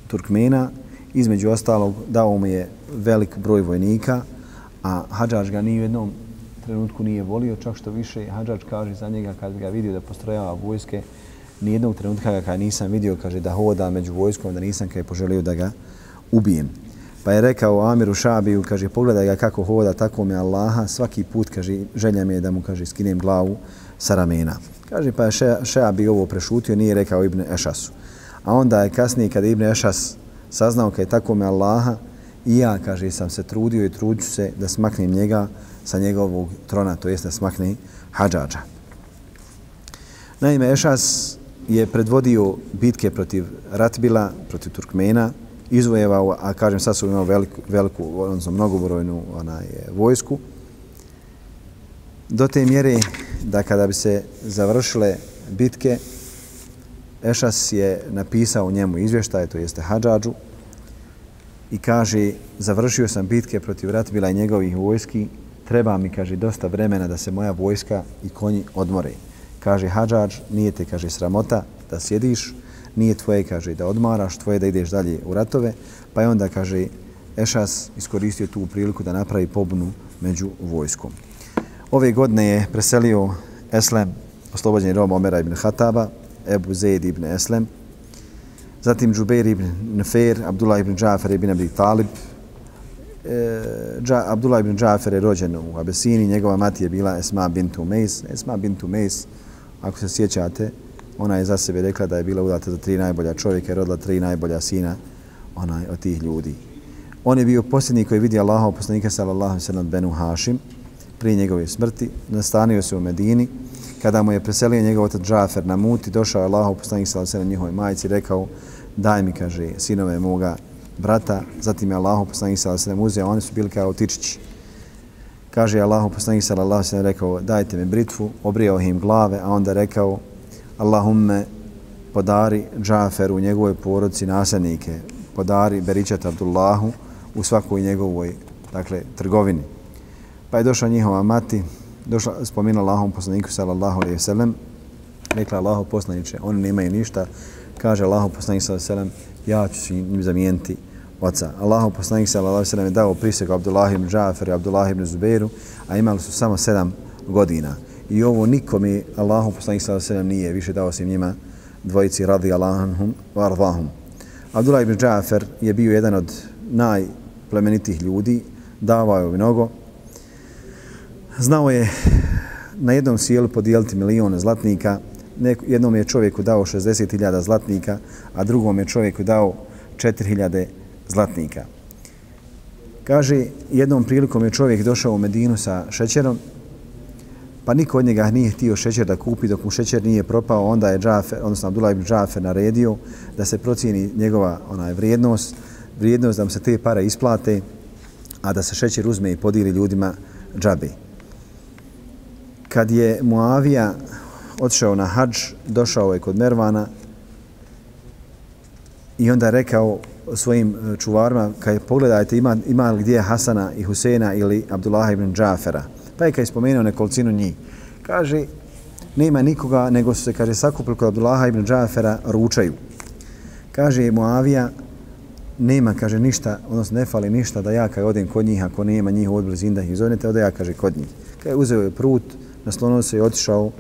Turkmena. Između ostalog dao mu je velik broj vojnika, a Hadžađ ga ni u jednom trenutku nije volio, čak što više Hadžač kaže za njega kad ga vidio da postrojava vojske, ni jednog trenutka ga kada nisam vidio, kaže da hoda među vojskom, da nisam kada je poželio da ga ubijem. Pa je rekao Amiru Šabiju, kaže, pogledaj ga kako hoda, tako me Allaha, svaki put, kaže, želja mi je da mu, kaže, skinem glavu sa ramena. Kaže, pa je Šabi ovo prešutio, nije rekao Ibn Ešasu. A onda je kasnije, kada Ibn Ešas saznao kada je tako me Allaha, i ja, kaže, sam se trudio i trudiću se da smaknem njega sa njegovog trona, to jest da smakne Hadžađa. Naime, Ešas je predvodio bitke protiv Ratbila, protiv Turkmena, izvojevao, a kažem sad su imao veliku, veliku odnosno mnogobrojnu onaj, vojsku, do te mjere da kada bi se završile bitke, Ešas je napisao njemu izvještaj, to jeste Hadžađu, i kaže, završio sam bitke protiv Ratbila i njegovih vojski, treba mi, kaže, dosta vremena da se moja vojska i konji odmore. Kaže, Hadžađ, nije te, kaže, sramota da sjediš, nije tvoje, kaže, da odmaraš, tvoje da ideš dalje u ratove, pa je onda, kaže, Ešas iskoristio tu priliku da napravi pobunu među vojskom. Ove godine je preselio Eslem oslobođeni Roma Omera ibn Hataba, Ebu Zaid ibn Eslem, zatim Džubeir ibn Nefer, Abdullah ibn Džafer ibn Abi Talib, e, Dža, Abdullah ibn Džafer je rođen u Abesini, njegova mati je bila Esma bint Umejs. Esma bint Umejs, ako se sjećate, ona je za sebe rekla da je bila udata za tri najbolja čovjeka i rodila tri najbolja sina onaj, od tih ljudi. On je bio posljednji koji vidi Allaha poslanika sallallahu sallam Benu Hašim prije njegove smrti. Nastanio se u Medini. Kada mu je preselio njegov otac Džafer na muti, došao je Allahov poslanik sallallahu sallam njihovoj majci i rekao daj mi, kaže, sinove moga brata. Zatim je Allahov poslanik sallallahu sallam uzeo, oni su bili kao tičići. Kaže Allahu poslanik sallallahu sallam rekao dajte mi britvu, obrijao im glave, a onda rekao Allahumme podari Džaferu u njegovoj porodici nasljednike, podari Beričat Abdullahu u svakoj njegovoj dakle, trgovini. Pa je došla njihova mati, došla, spomina Allahom poslaniku sallallahu alaihi sallam, rekla Allaho poslaniče, oni nemaju ništa, kaže Allaho poslanik sallallahu alaihi sallam, ja ću im zamijeniti oca. Allahu poslanik sallallahu alaihi sallam je dao prisegu Abdullah ibn Džafer i Abdullah ibn Zubeiru, a imali su samo sedam godina. I ovo nikome Allahu poslanik sallallahu alaihi sallam nije više dao osim njima dvojici radi Allahanhum wa ardahum. Abdullah ibn Džafer je bio jedan od najplemenitih ljudi, davao je mnogo. Znao je na jednom sjelu podijeliti milijone zlatnika, jednom je čovjeku dao 60.000 zlatnika, a drugom je čovjeku dao 4.000 zlatnika. Kaže, jednom prilikom je čovjek došao u Medinu sa šećerom pa niko od njega nije htio šećer da kupi dok mu šećer nije propao, onda je Džafer, odnosno Abdullah ibn Džafer naredio da se procijeni njegova onaj vrijednost, vrijednost da mu se te pare isplate, a da se šećer uzme i podiri ljudima džabe. Kad je Muavija otišao na hađ, došao je kod Mervana i onda rekao svojim e, čuvarima, kaj pogledajte ima, ima li gdje Hasana i Huseina ili Abdullah ibn Džafera, Pa je kaj spomenuo nekolicinu njih. Kaže, nema nikoga, nego su se, kaže, sakupili kod Abdullaha ibn Džafera, ručaju. Kaže, Muavija, nema, kaže, ništa, odnosno ne fali ništa da ja kad odem kod njih, ako nema njih u odblizu da ih zovnete, onda ja, kaže, kod njih. Kaj je uzeo je prut, naslonuo se i otišao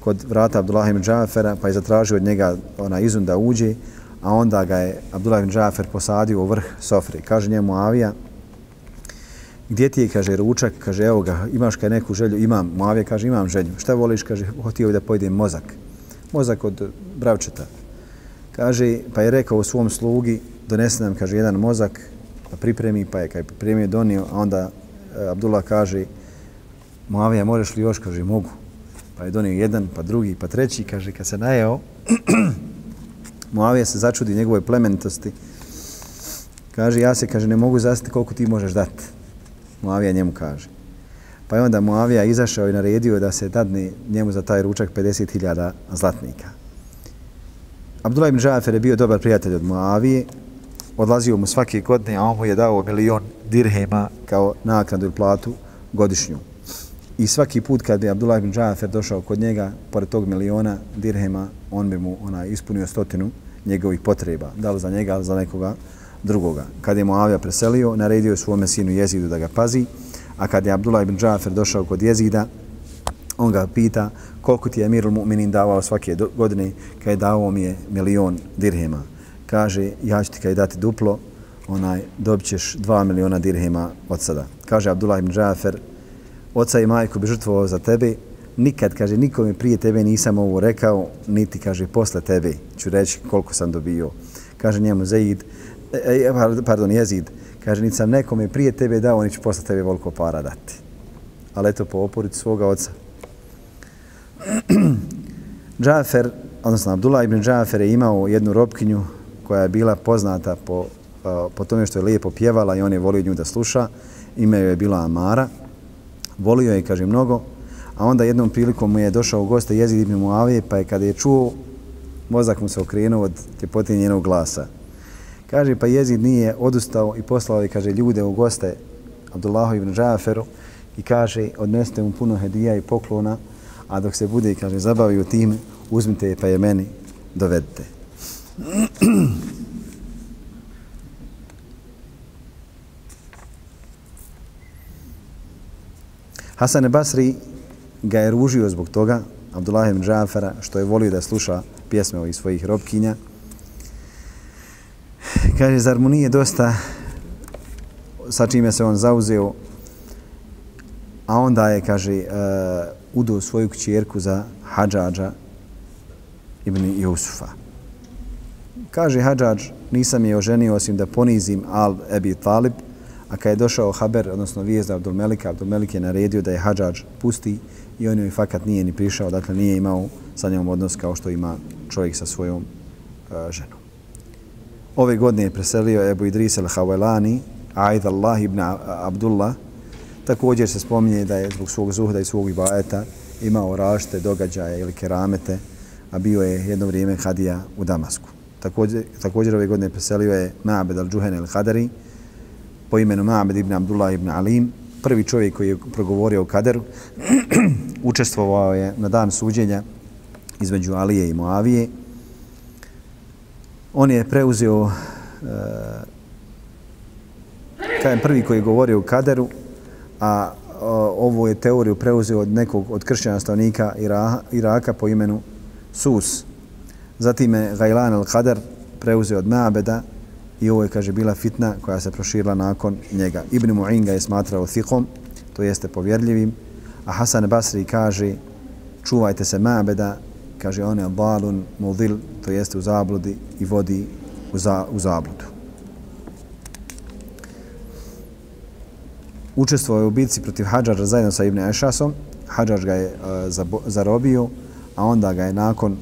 kod vrata Abdullah ibn Džafera, pa je zatražio od njega ona izun da uđe, a onda ga je Abdullah ibn Džafer posadio u vrh sofri. Kaže njemu Avija, gdje ti je, kaže, ručak, kaže, evo ga, imaš kaj neku želju, imam, Muavija kaže, imam želju, šta voliš, kaže, hotio da pojedem mozak, mozak od bravčeta. Kaže, pa je rekao u svom slugi, donesi nam, kaže, jedan mozak, pa pripremi, pa je kaj pripremio, donio, a onda e, Abdullah kaže, Muavija, možeš li još, kaže, mogu. Pa je donio jedan, pa drugi, pa treći, kaže, kad se najeo, Muavija se začudi njegove plemenitosti, kaže, ja se, kaže, ne mogu zastiti koliko ti možeš dati. Muavija njemu kaže. Pa je onda Muavija izašao i naredio da se dadne njemu za taj ručak 50.000 zlatnika. Abdullah ibn Džafer je bio dobar prijatelj od Muavije, odlazio mu svake godine, a on mu je dao milion dirhema kao naknadu ili platu godišnju. I svaki put kad bi Abdullah ibn Džafer došao kod njega, pored tog miliona dirhema, on bi mu ona, ispunio stotinu njegovih potreba, da li za njega, ali za nekoga drugoga. Kad je Muavija preselio, naredio je svome sinu Jezidu da ga pazi, a kad je Abdullah ibn Džafer došao kod Jezida, on ga pita koliko ti je Emirul Mu'minin davao svake godine, kad je davao mi je milion dirhema. Kaže, ja ću ti kad je dati duplo, onaj, dobit ćeš dva miliona dirhema od sada. Kaže Abdullah ibn Džafer, oca i majku bi žrtvovao za tebe, nikad, kaže, nikome prije tebe nisam ovo rekao, niti, kaže, posle tebe ću reći koliko sam dobio. Kaže njemu Zaid, E, e, e pardon, jezid, kaže, niti sam nekome prije tebe dao, niti ću posle tebe voliko para dati. Ali eto, po oporicu svoga oca. Džafer, odnosno Abdullah ibn Džafer je imao jednu robkinju koja je bila poznata po, po tome što je lijepo pjevala i on je volio nju da sluša. Ime joj je bila Amara. Volio je, kaže, mnogo. A onda jednom prilikom mu je došao u goste jezid ibn Muavije, pa je kada je čuo, mozak mu se okrenuo od ljepote njenog glasa. Kaže, pa jezid nije odustao i poslao je, kaže, ljude u goste Abdullahu ibn Džaferu i kaže, odneste mu puno hedija i poklona, a dok se bude, kaže, zabavio tim, uzmite je pa je meni dovedite. Hasan Basri ga je ružio zbog toga Abdullah ibn Džafara, što je volio da sluša pjesme ovih svojih robkinja. Kaže, zar mu nije dosta sa čime se on zauzeo, a onda je, kaže, uh, udo svoju kćerku za Hadžađa ibn Jusufa. Kaže Hadžađ, nisam je oženio osim da ponizim Al Ebi Talib, a kada je došao Haber, odnosno vijezda Abdul Melika, Abdul je naredio da je Hadžađ pusti i on joj fakat nije ni prišao, dakle nije imao sa njom odnos kao što ima čovjek sa svojom uh, ženom. Ove godine je preselio Ebu Idris al-Hawelani, Aid Allah ibn Abdullah, također se spominje da je zbog svog zuhda i svog ibajeta imao rašte događaje ili keramete, a bio je jedno vrijeme hadija u Damasku. Također, također ove godine preselio je Ma'abed al-Džuhen al-Hadari po imenu Ma'bed ibn Abdullah ibn Alim, prvi čovjek koji je progovorio o kaderu, učestvovao je na dan suđenja između Alije i Moavije. On je preuzeo e, uh, kajem prvi koji je govorio o kaderu, a e, ovu je teoriju preuzeo od nekog od kršćana stavnika Ira, Iraka po imenu Sus. Zatim je Gajlan al-Kader preuzeo od Mabeda i ovo je, kaže, bila fitna koja se proširila nakon njega. Ibn Mu'in ga je smatrao thikom, to jeste povjerljivim, a Hasan Basri kaže, čuvajte se Mabeda, kaže, on je balun mudil, to jeste u zabludi i vodi u, za, u zabludu. Učestvovao je u bitci protiv Hadžara zajedno sa Ibn Ešasom. Hadžar ga je uh, zarobio, a onda ga je nakon uh,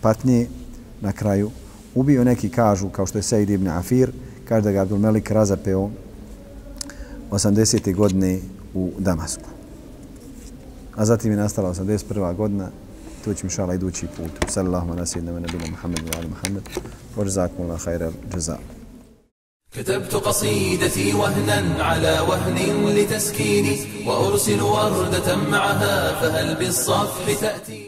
patnje na kraju ubio. Neki kažu, kao što je Sejid ibn Afir, kaže da ga Abdul Melik razapeo 80. godine u Damasku. A zatim je nastala 81. godina, to ćemo šala idući put. Sallallahu ala sayyidina nabina Muhammed wa ala Muhammed. Wa jazakum Allah khairal jazaa. كتبت قصيدتي وهنا على وهن لتسكيني وأرسل وردة معها فهل بالصفح تأتي